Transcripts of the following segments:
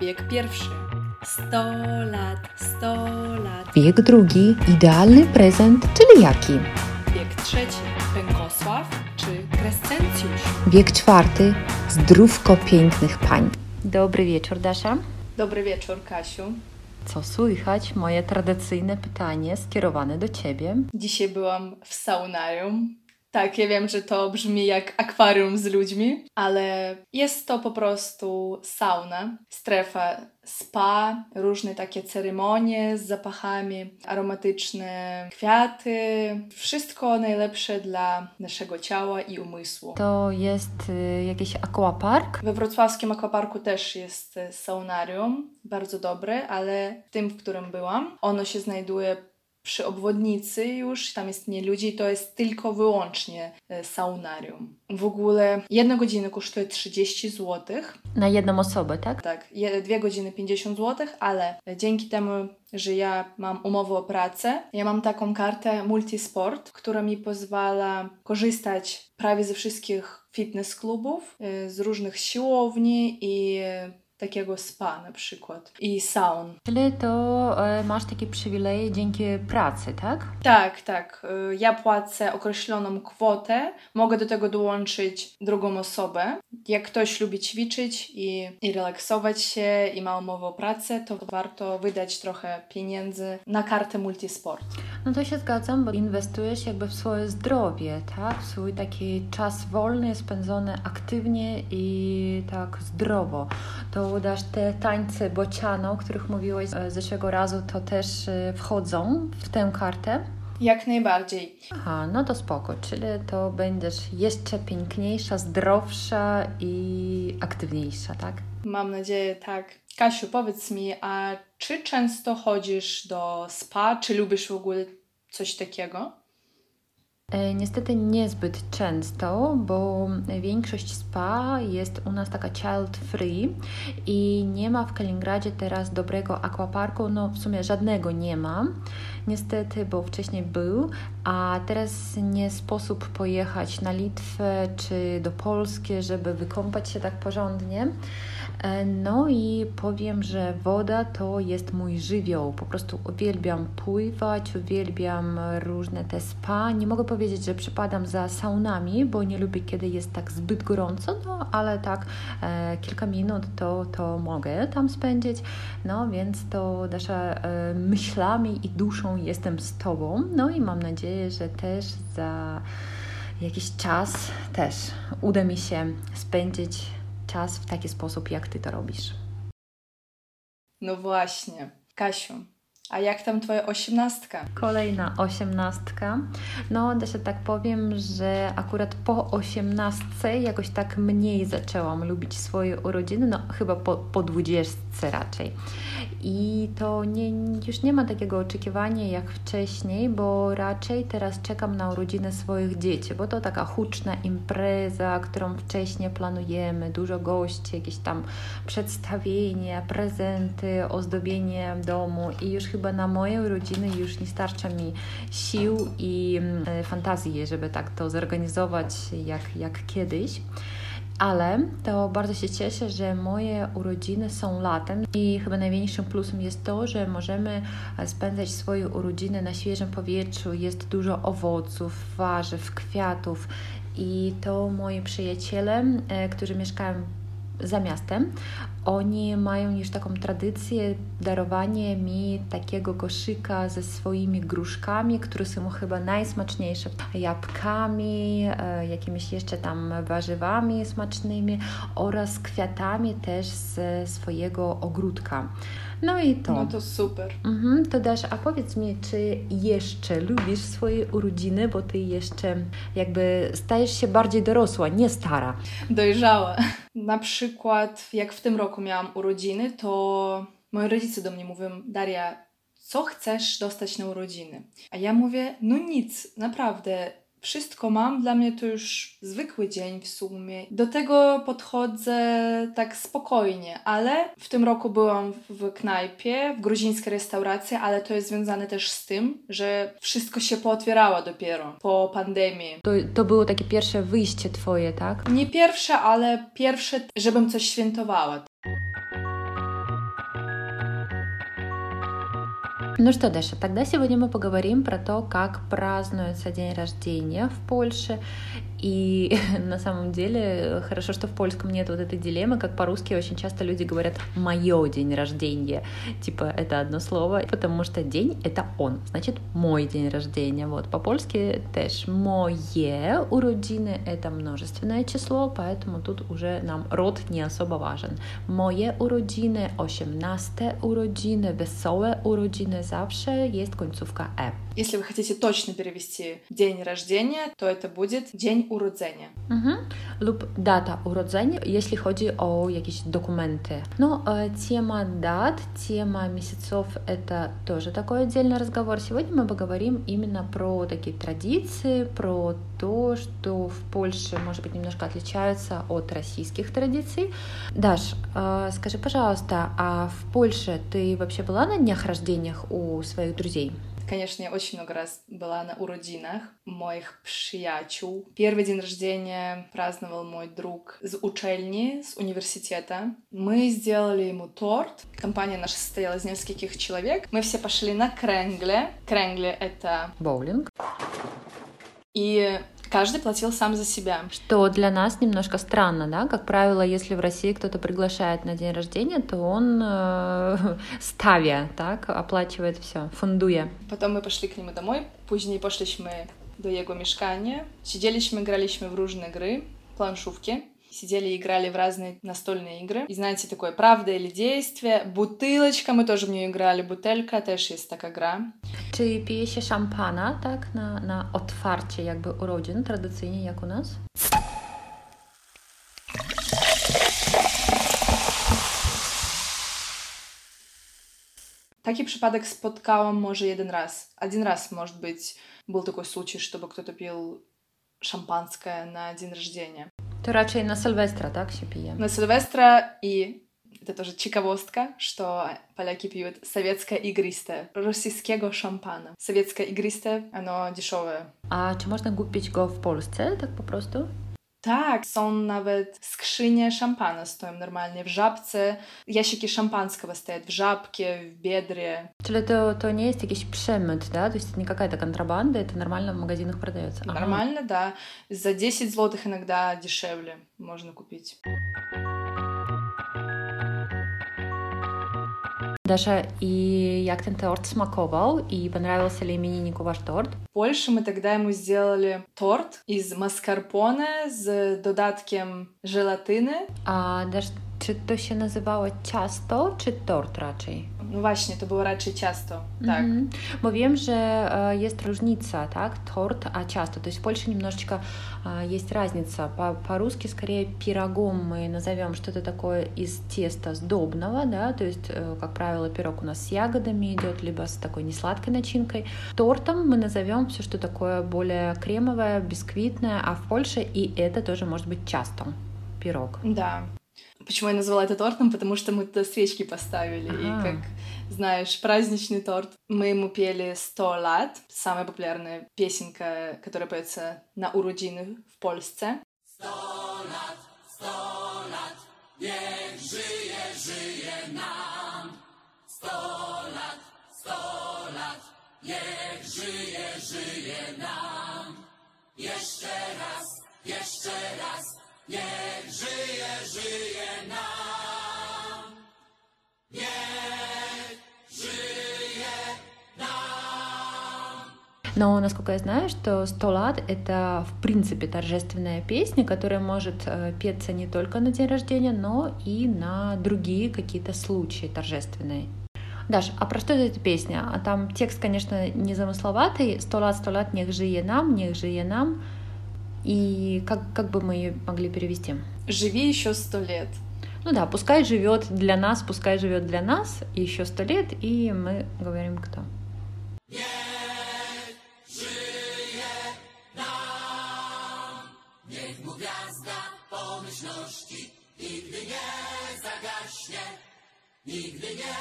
Bieg pierwszy. 100 lat, 100 lat. Bieg drugi, idealny prezent, czyli jaki? Bieg trzeci. Pękosław czy Krescencjusz? Bieg czwarty, zdrówko pięknych pań. Dobry wieczór, Dasza. Dobry wieczór, Kasiu. Co słychać? Moje tradycyjne pytanie skierowane do Ciebie. Dzisiaj byłam w saunarium. Tak, ja wiem, że to brzmi jak akwarium z ludźmi, ale jest to po prostu sauna, strefa spa, różne takie ceremonie z zapachami, aromatyczne kwiaty. Wszystko najlepsze dla naszego ciała i umysłu. To jest y, jakiś aquapark? We wrocławskim akwaparku też jest y, saunarium, bardzo dobre, ale w tym, w którym byłam, ono się znajduje przy obwodnicy już, tam jest nie ludzi, to jest tylko wyłącznie e, saunarium. W ogóle jedna godzina kosztuje 30 zł. Na jedną osobę, tak? Tak, dwie godziny 50 zł, ale dzięki temu, że ja mam umowę o pracę, ja mam taką kartę Multisport, która mi pozwala korzystać prawie ze wszystkich fitness klubów, e, z różnych siłowni i e, takiego spa na przykład i saun. Czyli to e, masz takie przywileje dzięki pracy, tak? Tak, tak. Y, Ja płacę określoną kwotę, mogę do tego dołączyć drugą osobę. Jak ktoś lubi ćwiczyć i, i relaksować się i ma umowę o pracę, to warto wydać trochę pieniędzy na kartę Multisport. No to się zgadzam, bo inwestujesz jakby w swoje zdrowie, tak? W swój taki czas wolny, spędzony aktywnie i tak zdrowo. To udasz te tańce bociano, o których mówiłeś e, zeszłego razu, to też e, wchodzą w tę kartę? Jak najbardziej. Aha, no to spoko, czyli to będziesz jeszcze piękniejsza, zdrowsza i aktywniejsza, tak? Mam nadzieję, tak. Kasiu, powiedz mi, a czy często chodzisz do spa? Czy lubisz w ogóle coś takiego? E, Niestety niezbyt często, bo większość spa jest u nas taka child free i nie ma w Kaliningradzie teraz dobrego aquaparku, no w sumie żadnego nie ma. Niestety, bo wcześniej był, a teraz nie sposób pojechać na Litwę czy do Polski, żeby wykąpać się tak porządnie. E, No i powiem, że woda to jest mój żywioł. Po prostu uwielbiam pływać, uwielbiam różne te spa. Nie mogę powiedzieć, że przypadam za saunami, bo nie lubię, kiedy jest tak zbyt gorąco, no ale tak e, kilka minut to, to mogę tam spędzić. No więc to nasza e, myślami i duszą jestem z Tobą. No i mam nadzieję, że też za jakiś czas też uda mi się spędzić czas w taki sposób, jak Ty to robisz. No właśnie. Kasiu, a jak tam twoja osiemnastka? Kolejna osiemnastka. No, da się tak powiem, że akurat po osiemnastce jakoś tak mniej zaczęłam lubić swoje urodziny, no chyba po, po dwudziestce raczej. I to nie, już nie ma takiego oczekiwania jak wcześniej, bo raczej teraz czekam na urodziny swoich dzieci, bo to taka huczna impreza, którą wcześniej planujemy, dużo gości, jakieś tam przedstawienia, prezenty, ozdobienie domu i już chyba na moje urodziny już nie starcza mi sił i mm, e, fantazji, żeby tak to zorganizować jak, jak kiedyś. Ale to bardzo się cieszę, że moje urodziny są latem i chyba największym plusem jest to, że możemy e, spędzać swoje urodziny na świeżym powietrzu. Jest dużo owoców, warzyw, kwiatów i to moi przyjaciele, e, którzy mieszkają za miastem, oni mają już taką tradycję darowania mi takiego koszyka ze swoimi gruszkami, które są chyba najsmaczniejsze, jabłkami, e, jakimiś jeszcze tam warzywami smacznymi oraz kwiatami też ze swojego ogródka. No i to. No to super. Mhm, to Dasz, a powiedz mi, czy jeszcze lubisz swoje urodziny, bo ty jeszcze jakby stajesz się bardziej dorosła, nie stara. Dojrzała. Na przykład, jak w tym roku miałam urodziny, to moi rodzice do mnie mówią: Daria, co chcesz dostać na urodziny? A ja mówię: No nic, naprawdę. Wszystko mam, dla mnie to już zwykły dzień w sumie. Do tego podchodzę tak spokojnie, ale w tym roku byłam w knajpie, w gruzińskiej restauracji, ale to jest związane też z tym, że wszystko się pootwierało dopiero po pandemii. To, to było takie pierwsze wyjście twoje, tak? Nie pierwsze, ale pierwsze, żebym coś świętowała. Ну что, Даша, тогда сегодня мы поговорим про то, как празднуется день рождения в Польше. И на самом деле хорошо, что в польском нет вот этой дилеммы, как по-русски очень часто люди говорят «моё день рождения». Типа это одно слово, потому что день — это он, значит «мой день рождения». Вот по-польски też «moje urodziny» — это множественное число, поэтому тут уже нам род не особо важен. «Moje urodziny», «osiemnaste urodziny», «wesołe urodziny» zawsze есть końcówka «e». Если вы хотите точно перевести день рождения, то это будет день urodzenia. Mhm. Lub data urodzenia, jeśli chodzi o jakieś dokumenty. No, тема дат, тема месяцев — это тоже такой отдельный разговор. Сегодня мы поговорим именно про такие традиции, про то, что в Польше, может быть, немножко отличаются от российских традиций. Даш, скажи, пожалуйста, а в Польше ты вообще была на днях рождениях у своих друзей? Конечно, я очень много раз была на уродинах моих przyjaciół. Первый день рождения праздновал мой друг из учельни, с университета. Мы сделали ему торт. Компания наша состояла из нескольких человек. Мы все пошли на кренгле. Кренгле — это... Боулинг. И Каждый платил сам за себя. Что для нас немножко странно, да? Как правило, если в России кто-то приглашает на день рождения, то он э, ставя, так, оплачивает все, фундуя. Потом мы пошли к нему домой, później poszliśmy do jego mieszkania. Siedzieliśmy, graliśmy w różne gry, planszówki. Сидели и играли в разные настольные игры. И знаете, такое правда или действие. Бутылочка, мы тоже в нее играли. Бутелька też jest taka gra. Czy pije się szampana, tak, na, na otwarcie jakby urodzin, tradycyjnie jak u nas? Taki przypadek spotkałam może jeden raz. Один раз, может быть, был такой случай, чтобы кто-то пил шампанское на день рождения. To raczej na Sylwestra, tak, się pije? На Сильвестра и это тоже ciekawostka, что поляки пьют советское игристое, российskiego szampana. Советское игристое, оно дешевое. A czy można kupić go w Polsce, tak po prostu? Tak, są nawet skrzynie szampana stoją normalnie w żabce. Ящики шампанского стоят в żabке, в бедре. Czyli to, to nie jest jakiś przemyt, да? То есть это не какая-то контрабанда, это нормально в магазинах продается? Нормально, да. За 10 злотых иногда дешевле можно купить. Даша, и jak ten торт smakował i понравился ли имениннику ваш торт? В Польше мы тогда ему сделали торт из маскарпоне з dodatkiem żelatyny. A Dasz, czy to się nazywało ciasto, czy tort raczej? No właśnie, to było raczej ciasto, tak. Mhm. Bo wiem, że e, jest różnica, так, торт, а ciasto. То есть в Польше немножечко есть разница. По- по-русски скорее пирогом мы назовем что-то такое из теста сдобного, да, то есть, э, как правило, пирог у нас с ягодами идет, либо с такой несладкой начинкой. Тортом мы назовем все, что такое более кремовое, бисквитное, а в Польше и это тоже может быть часто пирог. Да. Почему я назвала это тортом? Потому что мы туда свечки поставили. Ага. И как знаешь, праздничный торт. Мы ему пели «Сто лет», самая популярная песенка, которая поется на уродины в Польsce. Сто лет, сто лет, niech żyje, żyje nam. Сто лет, сто лет, niech żyje, żyje nam. Jeszcze raz, jeszcze raz, niech żyje, żyje nam. Но, насколько я знаю, что «Сто лат» — это, в принципе, торжественная песня, которая может э, петься не только на день рождения, но и на другие какие-то случаи торжественные. Даш, а про что эта песня? А там текст, конечно, не замысловатый. «Сто лат, сто лат, нех жие нам, нех жие нам». И как, как бы мы ее могли перевести? Живи еще сто лет. Ну да, пускай живет для нас, пускай живет для нас еще сто лет, и мы говорим кто. Niech nigdy nie zagaśnie, nigdy nie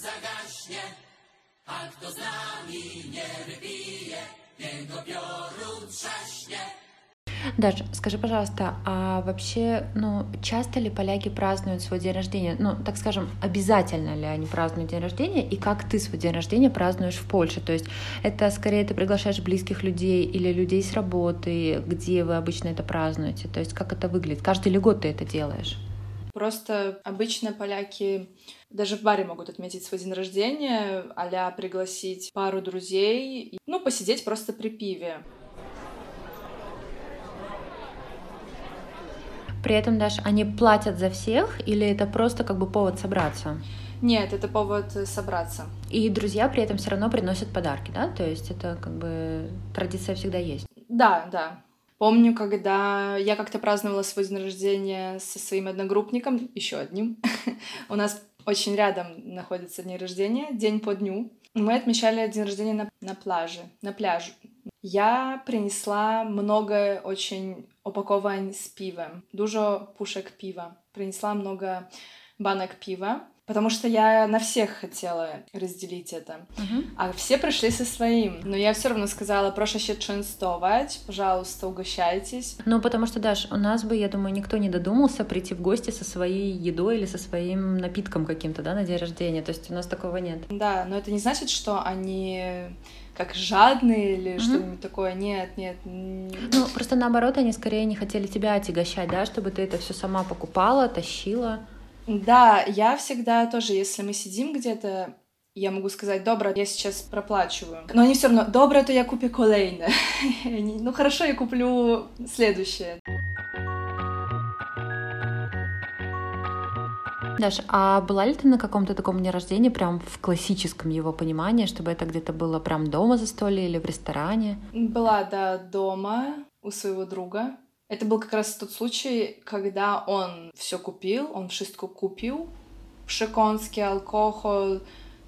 zagaśnie. A kto z nami nie wypije, niech go piorun trzaśnie. Даша, скажи, пожалуйста, а вообще, ну, часто ли поляки празднуют свой день рождения? Ну, так скажем, обязательно ли они празднуют день рождения? И как ты свой день рождения празднуешь в Польше? То есть это скорее ты приглашаешь близких людей или людей с работы, где вы обычно это празднуете? То есть как это выглядит? Каждый ли год ты это делаешь? Просто обычно поляки даже в баре могут отметить свой день рождения, а пригласить пару друзей, ну, посидеть просто при пиве. При этом, даже они платят за всех или это просто как бы повод собраться? Нет, это повод собраться. И друзья при этом все равно приносят подарки, да? То есть это как бы традиция всегда есть. Да, да. Помню, когда я как-то праздновала свой день рождения со своим одногруппником, еще одним. У нас очень рядом находится день рождения, день по дню. Мы отмечали день рождения на, на пляже, на пляже. Я принесла много очень opakowań z piwem, dużo puszek piwa. Принесла много банок пива, потому что я на всех хотела разделить это. Uh-huh. А все пришли со своим. Но я все равно сказала, прошу się częstować, пожалуйста, угощайтесь. Ну, потому что, Даш, у нас бы, я думаю, никто не додумался прийти в гости со своей едой или со своим напитком каким-то, да, на день рождения. То есть у нас такого нет. Да, но это не значит, что они как жадные или mm-hmm. что-нибудь такое. Нет, нет. Ну, просто наоборот, они скорее не хотели тебя отягощать, да, чтобы ты это все сама покупала, тащила. Да, я всегда тоже, если мы сидим где-то, я могу сказать, добро, я сейчас проплачиваю. Но они все равно, добро, то я куплю колейное. ну хорошо, я куплю следующее. Даш, а была ли ты на каком-то таком дне рождения, прям в классическом его понимании, чтобы это где-то было прям дома за столе или в ресторане? Была, да, дома у своего друга. Это был как раз тот случай, когда он все купил, он wszystko купил. Przekąski, alkohol,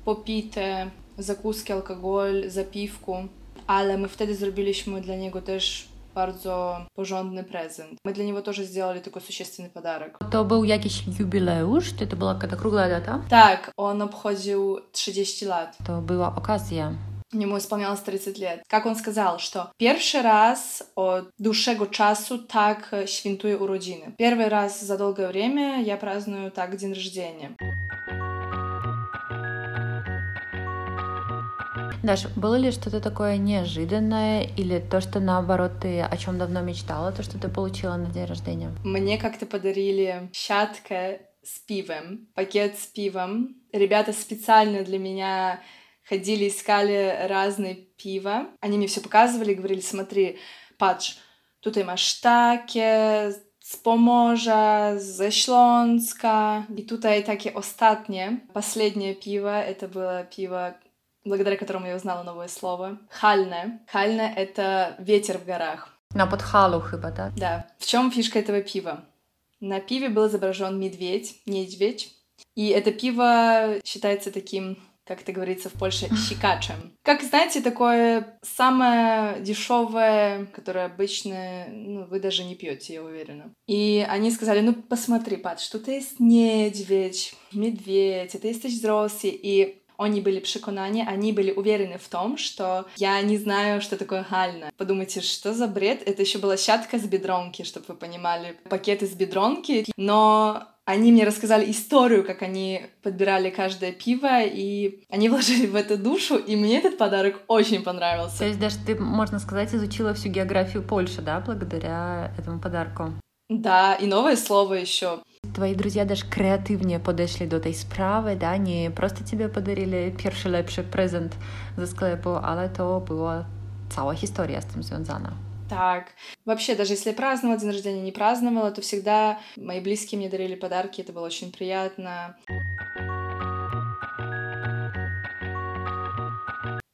popite, закуски, alkohol, запивку. Ale my wtedy zrobiliśmy dla niego też bardzo porządny prezent. Мы для него тоже сделали такой существенный подарок. To był jakiś jubileusz? Czy to była jakaś okrągła data? Tak, on obchodził 30 lat. To była okazja. Ему исполнялось 30 лет. Как он сказал, что первый раз от душего часу так świętuję urodziny. Первый раз за долгое время я праздную так день рождения. Даша, было ли что-то такое неожиданное или то, что наоборот ты о чем давно мечтала, то, что ты получила на день рождения? Мне как-то подарили щатка с пивом, пакет с пивом. Ребята специально для меня ходили, искали разные пиво. Они мне все показывали, говорили, смотри, patrz, tutaj masz takie, z Pomorza, ze Śląska. I tutaj takie ostatnie, последнее пиво, это было пиво благодаря которому я узнала новое слово. Хальне. Хальне — это ветер в горах. На подхалу chyba, да? Да. В чем фишка этого пива? На пиве был изображен медведь, медведь. И это пиво считается таким как это говорится в Польше, щекачем. Как, знаете, такое самое дешевое, которое обычно ну, вы даже не пьете, я уверена. И они сказали, ну посмотри, Пат, что то есть медведь, медведь, это есть взрослый. И они были przekonani, они были уверены в том, что я не знаю, что такое гальна. Подумайте, что за бред? Это еще была щатка с бедронки, чтобы вы понимали, пакет из бедронки. Но они мне рассказали историю, как они подбирали каждое пиво, и они вложили в это душу, и мне этот подарок очень понравился. То есть даже ты, можно сказать, изучила всю географию Польши, да, благодаря этому подарку? Да, и новое слово еще. Твои друзья даже креативнее подошли до этой справы, да, не просто тебе подарили pierwszy lepszy prezent ze sklepu, ale to była cała historia z tym związana. Так. Вообще, даже если я праздновала день рождения, не праздновала, то всегда мои близкие мне дарили подарки, это было очень приятно.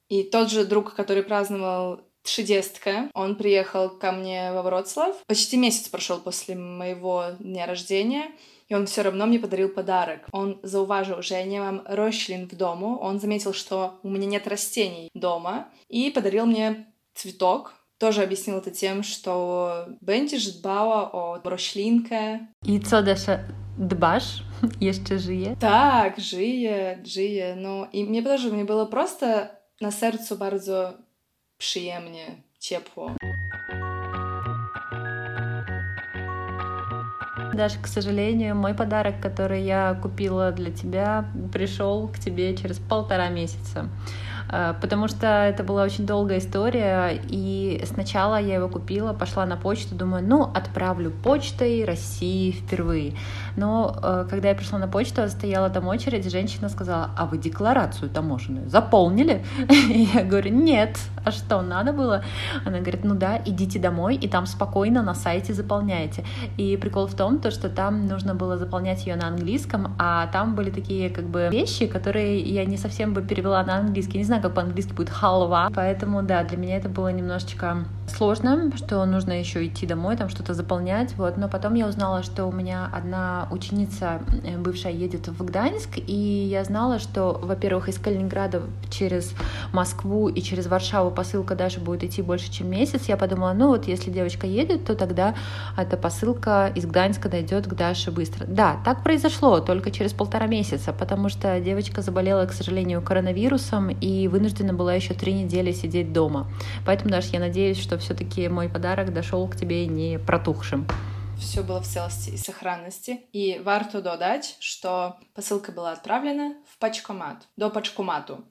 И тот же друг, который праздновал Тридестка. Он приехал ко мне во Вроцлав. Почти месяц прошел после моего дня рождения. И он все равно мне подарил подарок. Он зауважил, что я не mam рослин в дому. Он заметил, что у меня нет растений дома. И подарил мне цветок. Тоже объяснил это тем, что będziesz dbała o roślinkę. I co, Dasza, dbasz? Jeszcze żyje? Tak, żyje, żyje. No i mnie тоже, мне было просто на сердцу bardzo przyjemnie, ciepło. Даже, к сожалению, мой подарок, который я купила для тебя, пришел к тебе через полтора месяца. Э, потому что это была очень долгая история, и сначала я его купила, пошла на почту, думаю, ну, отправлю почтой России впервые. Но э, когда я пришла на почту, стояла там очередь, женщина сказала, а вы декларацию таможенную заполнили? И я говорю, нет, а что, надо было? Она говорит, ну да, идите домой, и там спокойно на сайте заполняете. И прикол в том, то, что там нужно было заполнять ее на английском, а там были такие как бы вещи, которые я не совсем бы перевела на английский. Не знаю, как по-английски будет халва. Поэтому, да, для меня это было немножечко сложно, что нужно еще идти домой, там что-то заполнять. Вот. Но потом я узнала, что у меня одна ученица э, бывшая едет в Гданьск, и я знала, что, во-первых, из Калининграда через Москву и через Варшаву посылка даже будет идти больше, чем месяц. Я подумала, ну вот если девочка едет, то тогда эта посылка из Гданьска дойдет к Даше быстро. Да, так произошло, только через полтора месяца, потому что девочка заболела, к сожалению, коронавирусом и вынуждена была еще три недели сидеть дома. Поэтому, Даша, я надеюсь, что все-таки мой подарок дошел к тебе не протухшим все было в целости и сохранности. И варто додать, что посылка была отправлена в пачкомат, до пачкомату.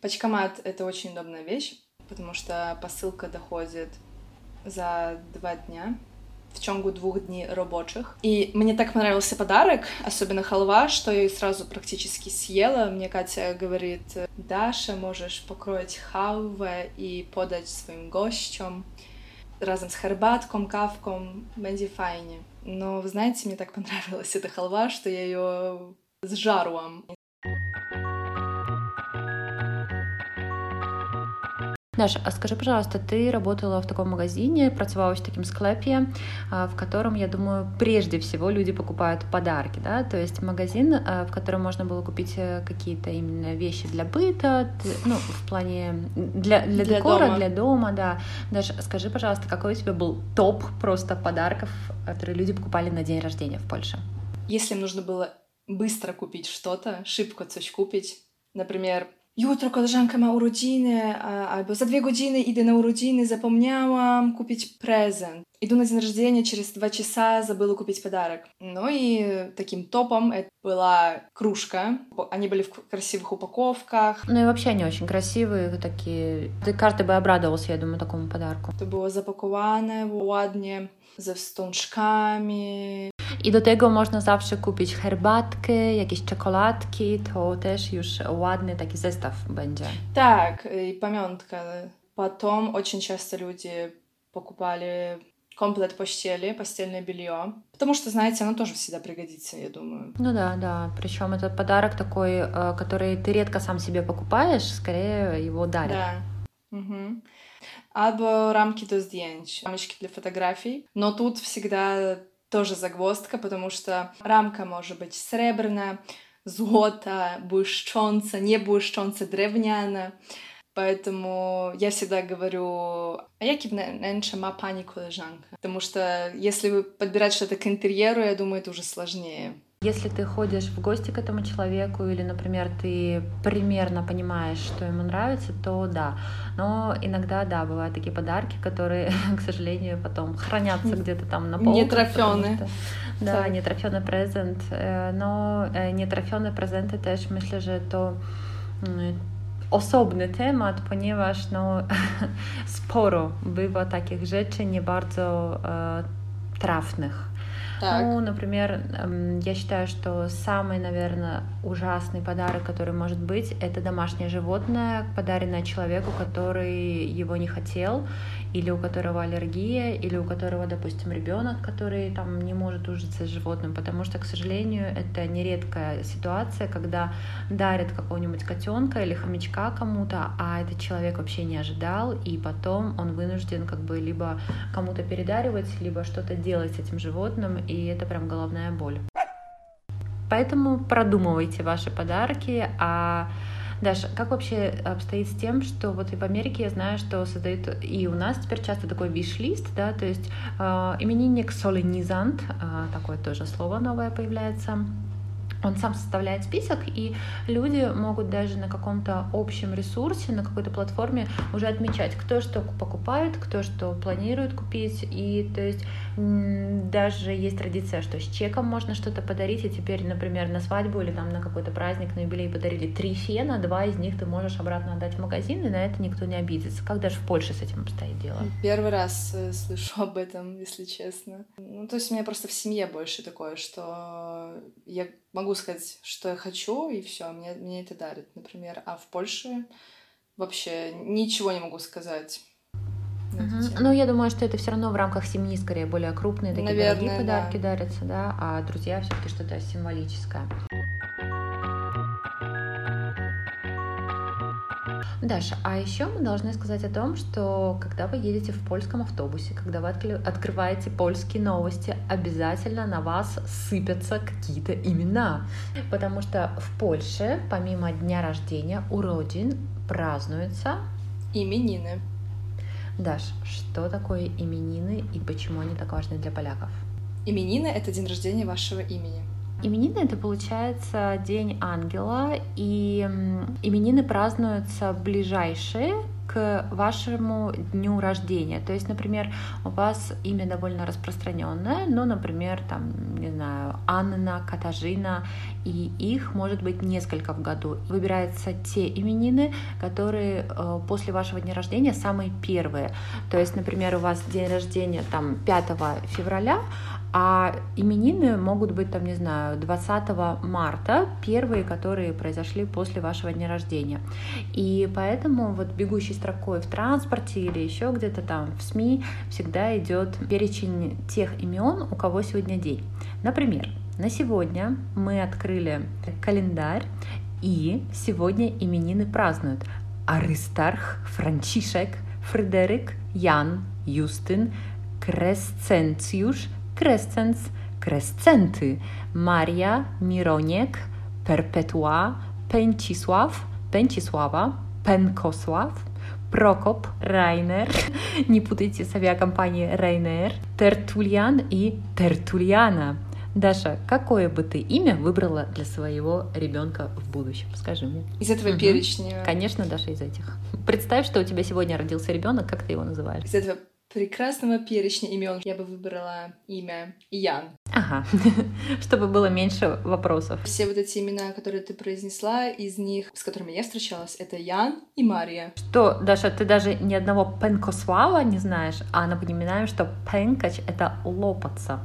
Пачкомат — это очень удобная вещь, потому что посылка доходит за два дня в ciągu двух дней рабочих. И мне так понравился подарок, особенно халва, что я ее сразу практически съела. Мне Катя говорит, Даша, можешь покроить халвę и подать своим гостям разом с herbatką, кавком, będzie fajnie. Но, вы знаете, мне так понравилась эта халва, что я ее сжарла. Даша, а скажи, пожалуйста, ты работала в таком магазине, працевала в таком склепе, а, в котором, я думаю, прежде всего люди покупают подарки, да, то есть магазин, а, в котором можно было купить э, какие-то именно вещи для быта, ну, в плане для, для, для декора, дома. для дома, да. Даша, скажи, пожалуйста, какой у тебя был топ просто подарков, которые люди покупали на день рождения в Польше? Если им нужно было быстро купить что-то, szybko coś kupić, например, jutro koleżanka ma urodziny, albo za dwie godziny idę na urodziny, zapomniałam kupić prezent. Иду на день рождения, через два часа забыла купить подарок. Ну и таким топом это была кружка. Они были в красивых упаковках. Ну и вообще они очень красивые, такие. Каждый бы обрадовался, я думаю, такому подарку. Это было запаковано ładnie, ze wstążkami. I do tego można zawsze kupić herbatkę, jakieś czekoladki, to też już ładny taki zestaw będzie. Tak, i pamiątka. Потом очень часто люди покупали комплект постели, постельное белье. Потому что, знаете, оно тоже всегда пригодится, я думаю. Ну да, да. Причем это подарок такой, э, который ты редко сам себе покупаешь, скорее его дарят. Да. Угу. Albo рамки до zdjęć, рамочки для фотографий. Но тут всегда тоже загвоздка, потому что рамка может быть сребряная, золото, błyszcząca, не błyszcząca, древняна. Поэтому я всегда говорю, а яки wnętrze ma pani koleżanka? Потому что если подбирать что-то к интерьеру, я думаю, это уже сложнее. Если ты ходишь в гости к этому человеку или, например, ты примерно понимаешь, что ему нравится, то да. Но иногда, да, бывают такие подарки, которые, к сожалению, потом хранятся где-то там на полках. Нетрофёны. Да, нетрофёный презент. Э, но э, nietrafione prezenty też myślę, że to osobny temat, ponieważ no, sporo bywa takich rzeczy nie bardzo e, trafnych. Так. Ну, например, я считаю, что самый, наверное, ужасный подарок, который может быть, это домашнее животное, подаренное человеку, который его не хотел, или у которого аллергия, или у которого, допустим, ребенок, который там не может ужиться с животным, потому что, к сожалению, это нередкая ситуация, когда дарят какого-нибудь котенка или хомячка кому-то, а этот человек вообще не ожидал, и потом он вынужден как бы либо кому-то передаривать, либо что-то делать с этим животным, и это прям головная боль. Поэтому продумывайте ваши подарки, а Даша, как вообще обстоит с тем, что вот и в Америке я знаю, что создают, и у нас теперь часто такой виш-лист, да, то есть э, именинник солинизант, э, такое тоже слово новое появляется, он сам составляет список, и люди могут даже на каком-то общем ресурсе, на какой-то платформе уже отмечать, кто что покупает, кто что планирует купить. И то есть даже есть традиция, что с чеком можно что-то подарить, и теперь, например, на свадьбу или там на какой-то праздник, на юбилей подарили три фена, два из них ты можешь обратно отдать в магазин, и на это никто не обидится. Как даже в Польше с этим обстоит дело? Первый раз э, слышу об этом, если честно. Ну, то есть у меня просто в семье больше такое, что я могу сказать, что я хочу, и все, мне, мне это дарит, например. А в Польше вообще ничего не могу сказать. Ну, я думаю, что это все равно в рамках семьи скорее более крупные такие Наверное, дорогие подарки да. дарятся, да, а друзья все-таки что-то символическое. Даша, а еще мы должны сказать о том, что когда вы едете в польском автобусе, когда вы открываете польские новости, обязательно на вас сыпятся какие-то имена. Потому что в Польше, помимо дня рождения, уродин празднуются именины. Даш, что такое именины и почему они так важны для поляков? Именины — это день рождения вашего имени. Именины это получается День Ангела, и именины празднуются ближайшие к вашему дню рождения. То есть, например, у вас имя довольно распространенное, ну, например, там, не знаю, Анна, Катажина, и их может быть несколько в году. Выбираются те именины, которые э, после вашего дня рождения самые первые. То есть, например, у вас день рождения там 5 февраля, а именины могут быть, там, не знаю, 20 марта, первые, которые произошли после вашего дня рождения. И поэтому вот бегущей строкой в транспорте или еще где-то там в СМИ всегда идет перечень тех имен, у кого сегодня день. Например, на сегодня мы открыли календарь, и сегодня именины празднуют Аристарх, Франчишек, Фредерик, Ян, Юстин, Кресценциуш, Crescens, Crescenty, Maria, Mironiek, Perpetua, Pęcisław, Pęcisława, Penkosław, Прокоп, Райнер, не путайте с авиакомпанией Райнер, Тертульян и Тертульяна. Даша, какое бы ты имя выбрала для своего ребенка в будущем? Скажи мне. Из этого угу. перечня. Конечно, Даша, из этих. Представь, что у тебя сегодня родился ребенок, как ты его называешь? Из этого прекрасного перечня имен я бы выбрала имя Ян. Ага, чтобы было меньше вопросов. Все вот эти имена, которые ты произнесла, из них, с которыми я встречалась, это Ян и Мария. Что, Даша, ты даже ни одного Пенкосвала не знаешь, а напоминаем, что пенкач — это лопаться.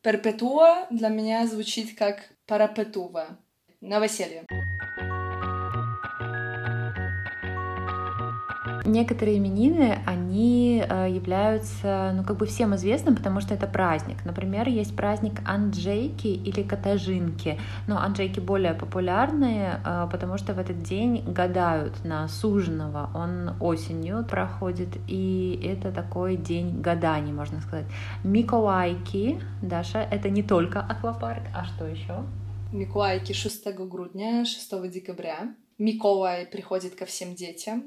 Перпетуа для меня звучит как парапетува. Новоселье. Некоторые именины, они э, являются, ну, как бы всем известным, потому что это праздник. Например, есть праздник Анджейки или Катажинки. Но Анджейки более популярные, э, потому что в этот день гадают на суженого. Он осенью проходит, и это такой день гаданий, можно сказать. Миколайки, Даша, это не только аквапарк, а что еще? Миколайки 6 грудня, 6 декабря. Миколай приходит ко всем детям.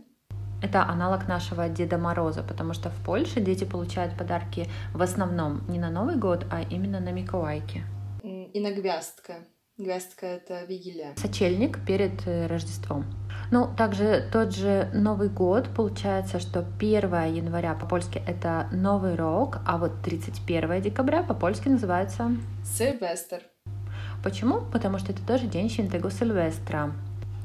Это аналог нашего Деда Мороза, потому что в Польше дети получают подарки в основном не на Новый год, а именно на Миколайки. И на гвяздка. Гвяздка — это вигиля. Сочельник перед э, Рождеством. Ну, также тот же Новый год, получается, что 1 января по-польски это Новый рок, а вот 31 декабря по-польски называется... Сильвестр. Почему? Потому что это тоже день Świętego Сильвестра.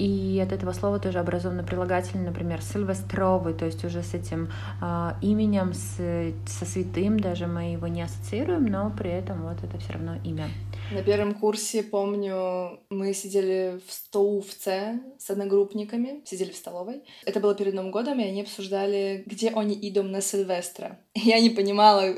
И от этого слова тоже образованы прилагательные, например, сильвестровый, то есть уже с этим э, именем, с, со святым даже мы его не ассоциируем, но при этом вот это все равно имя. На первом курсе, помню, мы сидели в столовце с одногруппниками, сидели в столовой. Это было перед Новым годом, и они обсуждали, где они идут на Сильвестра. Я не понимала,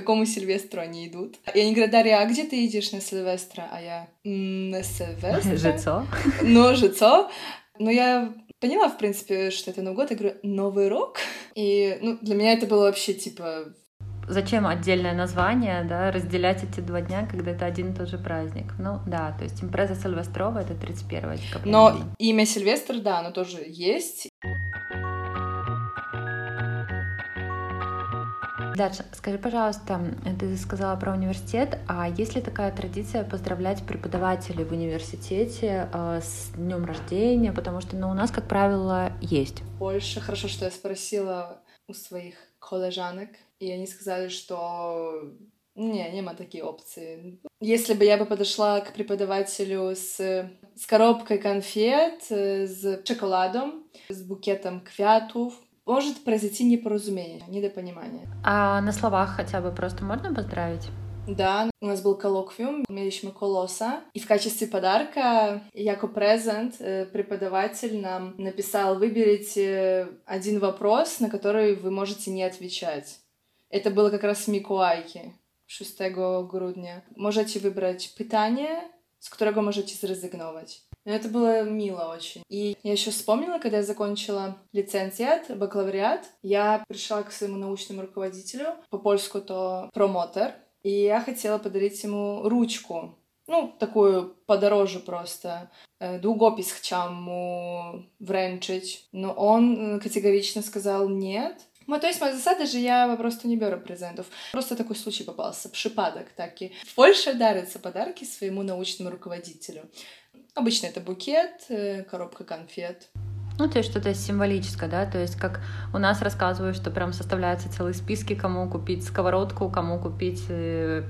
какому Сильвестру они идут. И они говорят, Дарья, а где ты идешь на Сильвестра? А я, на Сильвестра? Жицо. Ну, жицо. Но я поняла, в принципе, что это Новый год. Я говорю, Новый рок? И, ну, для меня это было вообще, типа... Зачем отдельное название, да, разделять эти два дня, когда это один и тот же праздник? Ну, да, то есть импреза Сильвестрова — это 31 декабря. Но имя Сильвестр, да, оно тоже есть. Даша, скажи, пожалуйста, ты сказала про университет, а есть ли такая традиция поздравлять преподавателей в университете э, с днем рождения? Потому что ну, у нас, как правило, есть. Больше хорошо, что я спросила у своих коллежанок, и они сказали, что не, нема такие опции. Если бы я бы подошла к преподавателю с, с коробкой конфет, с шоколадом, с букетом квятов, может произойти непоразумение, недопонимание. А на словах хотя бы просто можно поздравить? Да, у нас был коллоквиум, mieliśmy колоса, и в качестве подарка, яко презент, преподаватель нам написал, выберите один вопрос, на который вы можете не отвечать. Это было как раз в Микуайке. 6 grudnia. Możecie wybrać pytanie, z którego możecie zrezygnować. Но это было мило очень. И я еще вспомнила, когда я закончила лицензиат, бакалавриат, я пришла к своему научному руководителю, по-польску то промотор, и я хотела подарить ему ручку, ну, такую подороже просто. Długopis chciałam mu wręczyć, но он категорично сказал нет, Ну, то есть моя засада же я просто не беру презентов. Просто такой случай попался, припадок таки. В Польше дарятся подарки своему научному руководителю. Обычно это букет, э, коробка конфет. Ну, то есть что-то символическое, да, то есть как у нас рассказывают, что прям составляются целые списки, кому купить сковородку, кому купить э,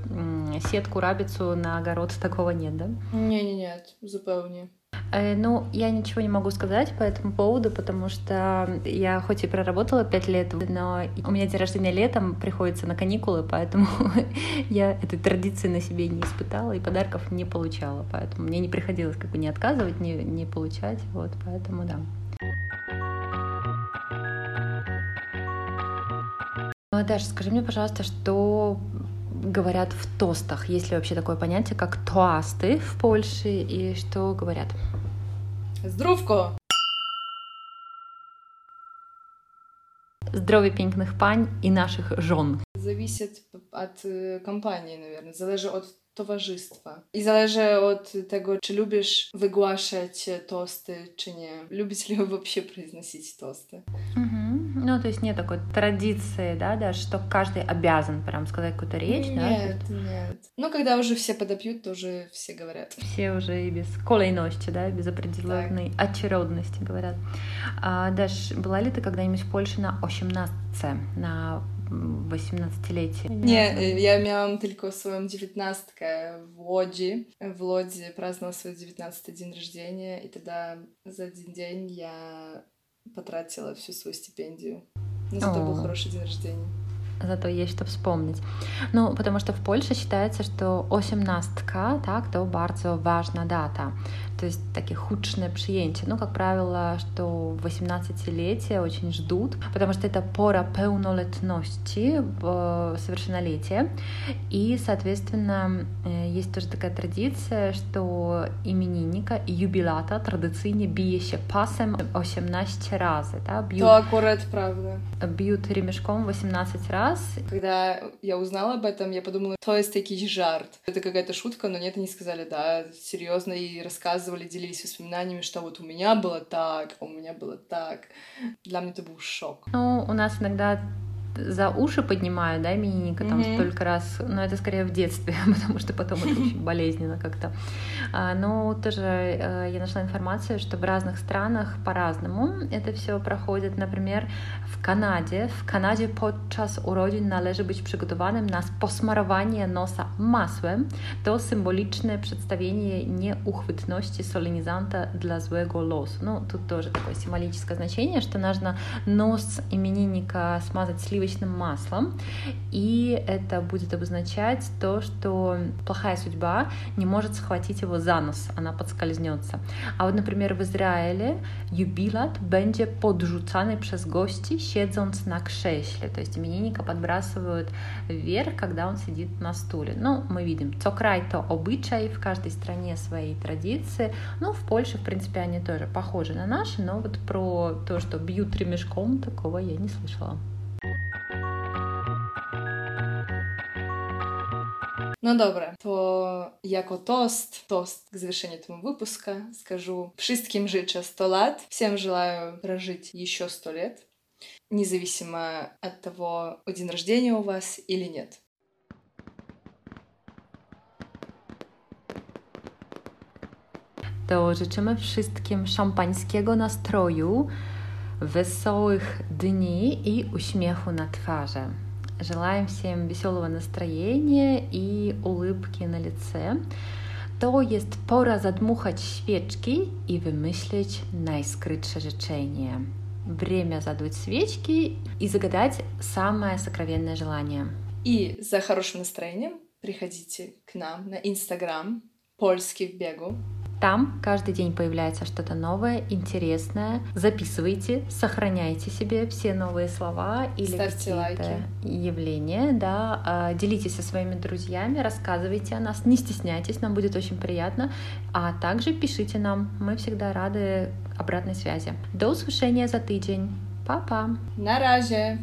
сетку, рабицу на огород, такого нет, да? Не, не, нет, zupełnie. Э, ну, я ничего не могу сказать по этому поводу, потому что я хоть и проработала пять лет, но у меня день рождения летом приходится на каникулы, поэтому я этой традиции на себе не испытала и подарков не получала, поэтому мне не приходилось как бы не отказывать, не, не получать, вот, поэтому да. Ну, Даша, скажи мне, пожалуйста, что говорят в тостах? Есть ли вообще такое понятие, как тоасты в Польше, и что говорят? Zdrówko! Zdrowie pięknych pań i naszych żon. Зависит от компании, наверное. Залежит от towarzystwa. I zależy od tego, czy lubisz wygłaszać tosty, czy nie. Любите ли вы вообще произносить тосты? Угу. Ну, то есть нет такой традиции, да, даже, что каждый обязан прям сказать какую-то речь, нет, да? Нет, нет. Ну, когда уже все подопьют, то уже все говорят. Все уже и без kolejności, да, без определенной так. очередности говорят. А, Даш, была ли ты когда-нибудь в Польше на 18 на 18-lecie. Nie, ja miałam tylko swoją dziewiętnastkę w Łodzi. W Łodzi праздновала свой 19 день рождения, и тогда за один день я потратила всю свою стипендию. Но зато был хороший день рождения. Зато есть что вспомнить. Ну, потому что в Польше считается, что 18 так, to bardzo ważna data. То есть такие худшие przyjęcie. Ну, как правило, что 18-летие очень ждут, потому что это пора pełnoletności, совершеннолетия. И, соответственно, есть тоже такая традиция, что именинника и юбилата bije się pasem 18 razy. Да? Бьют, То аккурат, правда. Бьют ремешком 18 раз. Когда я узнала об этом, я подумала, то есть такий жарт. Это какая-то шутка, но нет, они сказали, да, серьезно, и рассказывали рассказывали, делились воспоминаниями, что вот у меня было так, а у меня было так. Для меня это был шок. Ну, у нас иногда за уши поднимаю, да, именинника там mm-hmm. столько раз, но это скорее в детстве, потому что потом это очень болезненно как-то. А, но тоже э, я нашла информацию, что в разных странах по-разному это все проходит. Например, w Kanadzie, w Kanadzie podczas urodzin należy być przygotowanym na posmarowanie nosa masłem. To symboliczne przedstawienie nieuchwytności solenizanta dla złego losu. Ну, тут тоже такое символическое значение, что нужно нос именинника смазать сливочным маслом, и это будет обозначать то, что плохая судьба не может схватить его за нос, она подскользнется. А вот, например, в Израиле юбилат będzie podrzucany przez gości siedząc на krześle, то есть именинника подбрасывают вверх, когда он сидит на стуле. Ну, мы видим, co край, то обычай, в каждой стране свои традиции. Ну, в Польше, в принципе, они тоже похожи на наши, но вот про то, что бьют ремешком, такого я не слышала. No dobra, to jako tost, tost к завершению этого выпуска скажу. Wszystkim życzę 100 lat. Всем желаю прожить еще 100 лет. независимо от того, день рождения у вас или нет. To życzymy wszystkim szampańskiego nastroju, wesołych dni i uśmiechu na twarzy. Желаем всем веселого настроения и улыбки на лице. To jest pora zadmuchać świeczki i wymyślić najskrytsze życzenie. Время задуть свечки и загадать самое сокровенное желание. И за хорошим настроением приходите к нам на Инстаграм «Польский в бегу». Там каждый день появляется что-то новое, интересное. Записывайте, сохраняйте себе все новые слова или какие-то явления, да. А, делитесь со своими друзьями, рассказывайте о нас, не стесняйтесь, нам будет очень приятно. А также пишите нам, мы всегда рады обратной связи. До услышания за тыдень. Па-па! На разе!